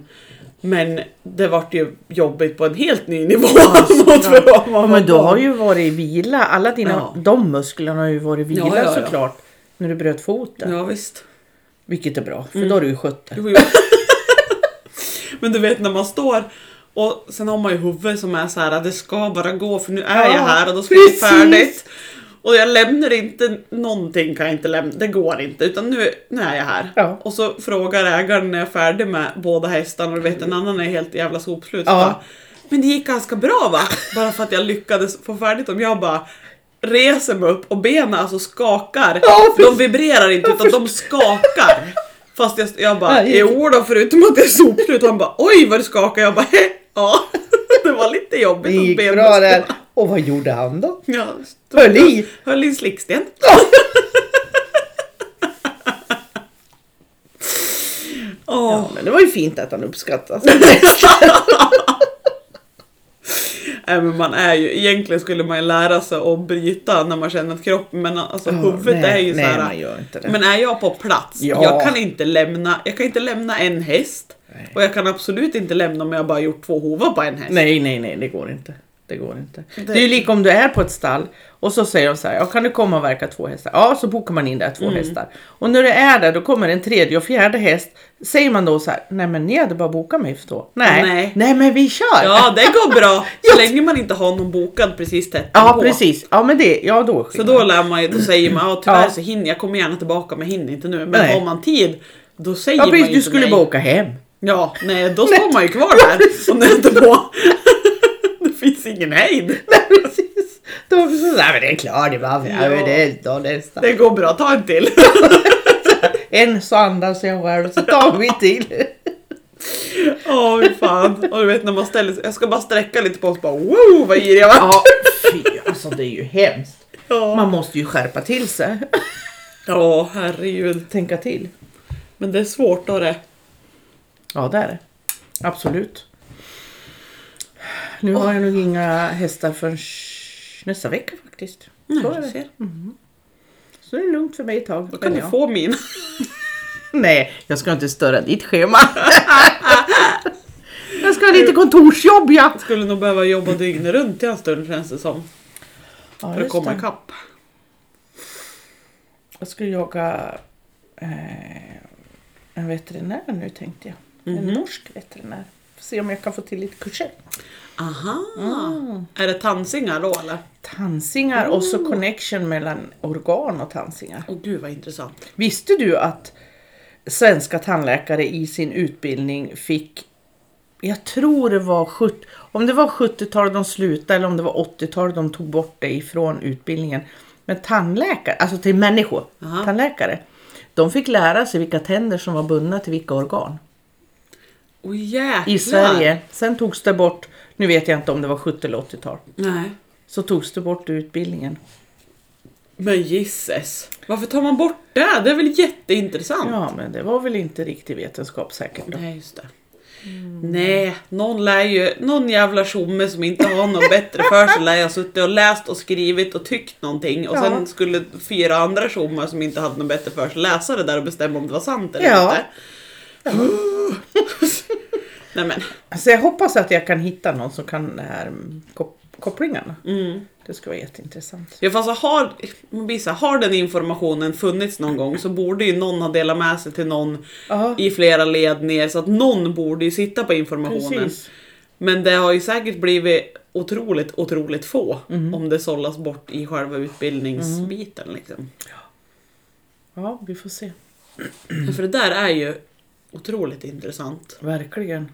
Men det vart ju jobbigt på en helt ny nivå. Ja. Ja, men du har ju varit i vila. Alla dina, Ja. de musklerna har ju varit i vila Ja, såklart. När du bröt foten. Ja visst. Vilket är bra, för Mm. då har du ju skött det. Men du vet när man står och sen har man ju huvudet som är så här att det ska bara gå för nu är Ja, jag här och då ska det bli färdigt. Och jag lämnar inte, någonting kan jag inte lämna, det går inte utan nu, nu är jag här. Ja. Och så frågar ägaren när jag är färdig med båda hästarna och du vet en annan är helt jävla sopslut. Ja. Bara, Men det gick ganska bra va? Bara för att jag lyckades få färdigt dem. Jag bara reser mig upp och benen alltså skakar. Ja, de vibrerar inte utan de skakar. Fast jag, jag bara, jo då förutom att jag är sopslut. Han bara, oj vad det skakar. Jag bara, "He, ja. Det var lite jobbigt. Det gick bra där. Och vad gjorde han då? Ja, Höll i. Höll i en slicksten. Åh, Ja, men det var ju fint att han uppskattas. Men man är ju, egentligen skulle man ju lära sig att bryta när man känner att kroppen, men alltså Ja, huvudet nej, är ju nej, så här. man gör inte det. Men är jag på plats, Ja. jag kan inte lämna, jag kan inte lämna en häst. Nej. Och jag kan absolut inte lämna om jag bara gjort två hovar på en häst. Nej, nej, nej, det går inte. Det går inte. Det- Det, är ju lika om du är på ett stall och så säger de så här, ja, kan du komma och verka två hästar? Ja, så bokar man in där två Mm. hästar. Och när du är där, då kommer en tredje och fjärde häst. Säger man då så här, nej men ni hade bara bokat mig för två. Nej, Nej. nej, men vi kör! Ja, det går bra. Så länge man inte har någon bokad precis tätt Ja, inpå. precis. Ja, men det, ja då Så då lär man ju, då säger man, ja tyvärr Ja. så hinner jag, kommer gärna tillbaka men hinner inte nu. Men Nej. har man tid, då säger Ja, man precis, ju du inte skulle nej. bara åka hem. Ja, nej då står man ju kvar där och nöter på. Ingen hejd. Nej, precis. Då vi så, nej men det är klart, det var ja. men det då nästa. Det går bra, ta en till. En så andas jag själv och så tar vi till. Åh fy fan. Och du vet när man ställer sig, jag ska bara sträcka lite på oss bara wow vad yr jag var. Ja, fy alltså det är ju hemskt. Ja, Man måste ju skärpa till sig. ja herregud. Tänka till. Men det är svårt då det. Ja, det är det. Absolut. Nu har jag nog inga hästar förrän nästa vecka faktiskt. Så är Nej, det. ser. Så är det lugnt för mig ett tag. Då kan du Ja. få min. Nej, jag ska inte störa ditt schema. jag ska ha lite kontorsjobb ja. Jag skulle nog behöva jobba dygnet runt till en stund känns det som. ja För att komma ikapp. Jag ska jaga eh, en veterinär nu tänkte jag. En Mhm. norsk veterinär. Se om jag kan få till lite kurser. Aha. Mm. Är det tansingar då eller? Tandsingar och så connection mellan organ och tandsingar. Åh gud vad intressant. Visste du att svenska tandläkare i sin utbildning fick, jag tror det var 70, om det var 70-talet de slutade eller om det var 80-talet de tog bort det ifrån utbildningen. Men tandläkare, alltså till människor, Aha. tandläkare, de fick lära sig vilka tänder som var bundna till vilka organ. Jäklar. I Sverige. Sen togs det bort, nu vet jag inte om det var 70 eller 80-tal, Nej. så togs det bort utbildningen. Men gisses. Varför tar man bort det? Det är väl jätteintressant? Ja, men det var väl inte riktig vetenskap säkert. Då. Nej, just det. Nej, någon lär ju, någon jävla tjomme som inte har något bättre för sig lär jag suttit och läst och skrivit och tyckt någonting och Ja. sen skulle fyra andra tjommar som inte hade något bättre för sig läsa det där och bestämma om det var sant eller Ja. inte. Nej men, Så jag hoppas att jag kan hitta någon som kan de här mm, kop- kopplingarna. mm. Det ska vara jätteintressant. Ja, fast har, man blir så här, har den informationen funnits någon gång så borde ju någon ha delat med sig till någon Ja, i flera led ner så att någon borde ju sitta på informationen. precis. Men det har ju säkert blivit otroligt, otroligt få Mhm. om det sållas bort i själva utbildningsbiten. Liksom. Ja, vi får se. För det där är ju otroligt intressant. Verkligen.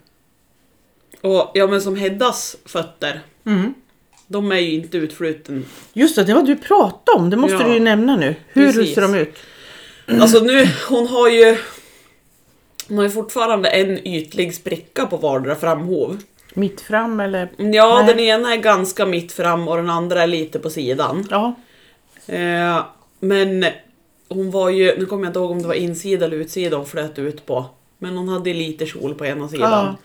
Och ja men som Heddas fötter, Mm. de är ju inte utfluten. Just det, det var du pratade om. Det måste Ja. du ju nämna nu. Hur Precis. ser de ut? Alltså nu, hon har ju hon har ju fortfarande en ytlig spricka på vardera framhov. Mitt fram eller? Ja, Nej. den ena är ganska mitt fram och den andra är lite på sidan. Ja. Eh, men hon var ju, nu kommer jag inte ihåg om det var insida eller utsida hon flöt ut på. Men hon hade lite kjol på ena sidan. Ja.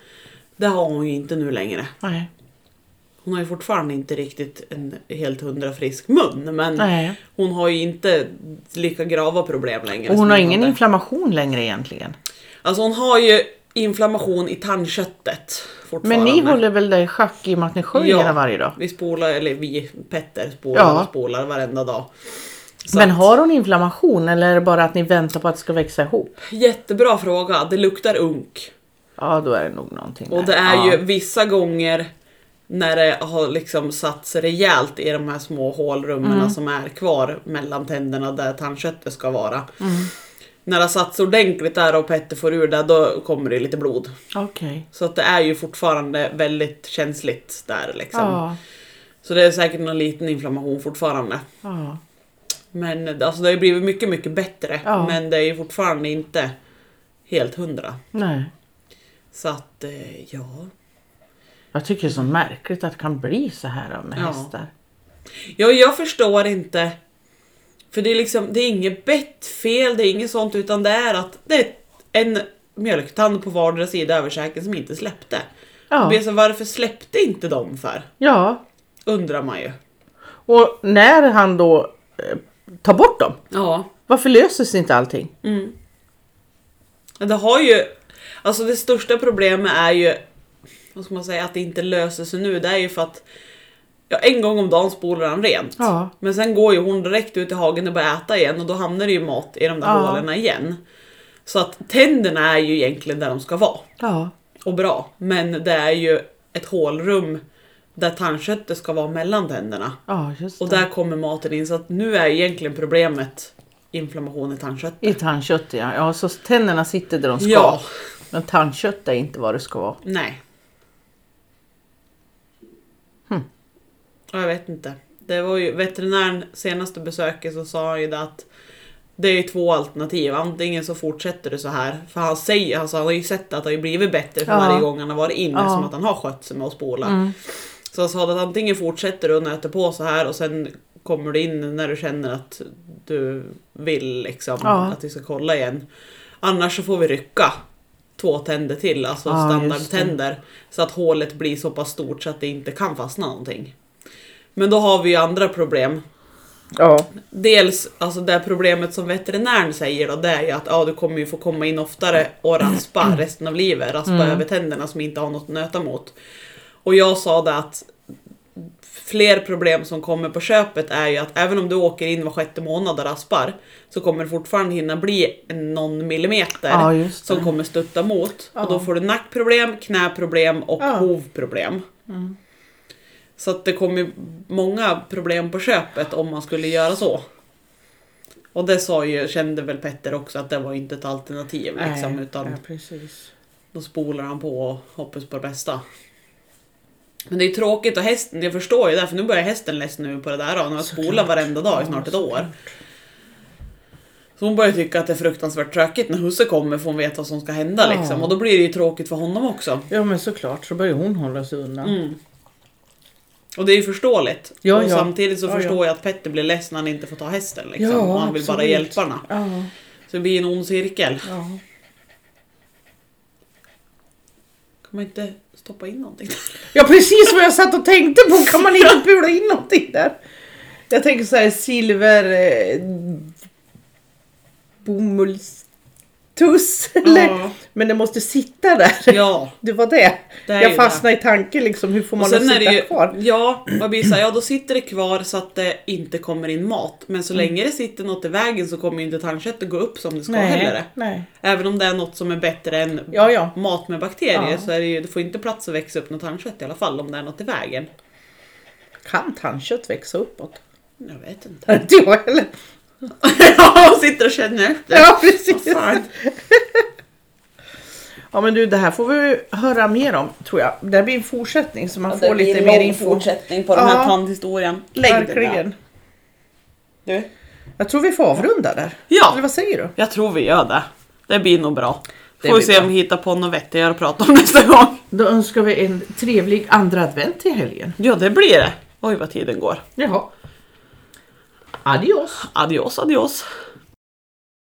Det har hon ju inte nu längre. Nej. Hon har ju fortfarande inte riktigt en helt hundra frisk mun. Men Nej. hon har ju inte lika grava problem längre. Och hon har ingen hade. inflammation längre egentligen. Alltså hon har ju inflammation i tandköttet fortfarande. Men ni håller väl det i schack i och med att ni sköljer henne varje dag? Vi spolar, eller vi, Petter spolar Ja. och spolar varenda dag. Så Men har hon inflammation eller är det bara att ni väntar på att det ska växa ihop? Jättebra fråga. Det luktar unk. Ja, då är det nog någonting Och där. det är ja. ju vissa gånger när det har liksom satt sig rejält i de här små hålrummen Mm. som är kvar mellan tänderna där tandköttet ska vara. Mm. När det har satt sig ordentligt där och Petter får ur det, då kommer det lite blod. Okej. Så att det är ju fortfarande väldigt känsligt där liksom. Ja. Så det är säkert någon liten inflammation fortfarande. Ja. Men det- alltså det har ju blivit mycket, mycket bättre. Ja. Men det är ju fortfarande inte helt hundra. Nej. Så att, eh, ja. Jag tycker det är så märkligt att det kan bli så här med Ja. hästar. Ja, jag förstår inte. För det är liksom, det är inget bettfel, det är inget sånt, utan det är att det är en mjölktand på vardera sida över käken som inte släppte. Ja. Och så, varför släppte inte de för? ja. Undrar man ju. Och när han då eh, tar bort dem, Ja. varför löser sig inte allting? Mm. Det har ju, alltså det största problemet är ju, vad ska man säga, att det inte löser sig nu. Det är ju för att ja, en gång om dagen spolar han rent. Ja. Men sen går ju hon direkt ut i hagen och börjar äta igen och då hamnar det ju mat i de där Ja. hålorna igen. Så att tänderna är ju egentligen där de ska vara. Ja. Och bra. Men det är ju ett hålrum där tandköttet ska vara mellan tänderna. Ja. Och där kommer maten in. Så att nu är egentligen problemet inflammation i tandköttet. I tandköttet ja. ja. Så tänderna sitter där de ska. Ja. Men tandkött är inte vad det ska vara. Nej. Ja, Jag vet inte. Det var ju veterinären senaste besöket så sa han ju det att det är ju två alternativ. Antingen så fortsätter det så här. För han säger, alltså han har ju sett att det har blivit bättre för Ja. varje gång han har varit inne. Ja. Som att han har skött sig med att spola. Mm. Så han sa att antingen fortsätter du och nöter på så här och sen kommer du in när du känner att du vill liksom Ja. att vi ska kolla igen. Annars så får vi rycka två tänder till, alltså just standardtänder. Så att hålet blir så pass stort så att det inte kan fastna någonting. Men då har vi ju andra problem. Ja. Dels, alltså det problemet som veterinären säger då, det är ju att ja, du kommer ju få komma in oftare och raspa resten av livet. Raspa Mm. över tänderna som inte har något att nöta mot. Och jag sa det att fler problem som kommer på köpet är ju att även om du åker in var sjätte månad och raspar så kommer det fortfarande hinna bli någon millimeter Ja, som kommer stutta mot. Ja. Och då får du nackproblem, knäproblem och Ja. hovproblem. Mm. Så att det kommer många problem på köpet om man skulle göra så. Och det sa ju, kände väl Petter också att det var inte ett alternativ liksom, Nej, utan ja, precis. då spolar han på och hoppas på det bästa. Men det är ju tråkigt och hästen, jag förstår ju det för nu börjar hästen ledsna nu på det där han har spolat varenda dag i snart ett år. Så hon börjar tycka att det är fruktansvärt tråkigt när husse kommer för hon vet vad som ska hända Ja. liksom. Och då blir det ju tråkigt för honom också. Ja men såklart så börjar hon hålla sig undan. Mm. Och det är ju förståeligt. Ja, och ja. samtidigt så Ja, förstår jag att Petter blir ledsen när han inte får ta hästen. Liksom. Och han vill bara absolut. hjälpa henne. Så det blir en ond cirkel. ja. Kan man inte stoppa in någonting? ja precis vad jag satt och tänkte på. Kan man inte pula in någonting där? Jag tänker så här silver... Eh, bomullstuss. Eller? Ja. Men det måste sitta där. ja. Det var det. Det jag fastnade i tanken liksom. Hur får man att sen är sitta det ju, kvar? ja, vad blir det så här, ja då sitter det kvar så att det inte kommer in mat. Men Mm. så länge det sitter något i vägen så kommer inte tandköttet gå upp som det ska heller. Nej, nej. Även om det är något som är bättre än Ja, ja. mat med bakterier Ja. så är det ju, det får inte plats att växa upp något tandkött i alla fall om det är något i vägen. Kan tandkött växa uppåt? Jag vet inte. Inte jag heller. ja, och sitter och känner efter. Ja, precis. Ja men du, det här får vi höra mer om tror jag. Det blir en fortsättning så man får lite mer info. fortsättning på den här Ja. tandhistorien. Verkligen. ja. Du? Jag tror vi får avrunda där. Ja. Eller vad säger du? Jag tror vi gör det. Det blir nog bra. Det Får vi se bra. om vi hittar på något vettigare att prata om nästa gång. Då önskar vi en trevlig andra advent till helgen. Ja, det blir det. Oj, vad tiden går. Jaha. Adiós. Adiós, adiós.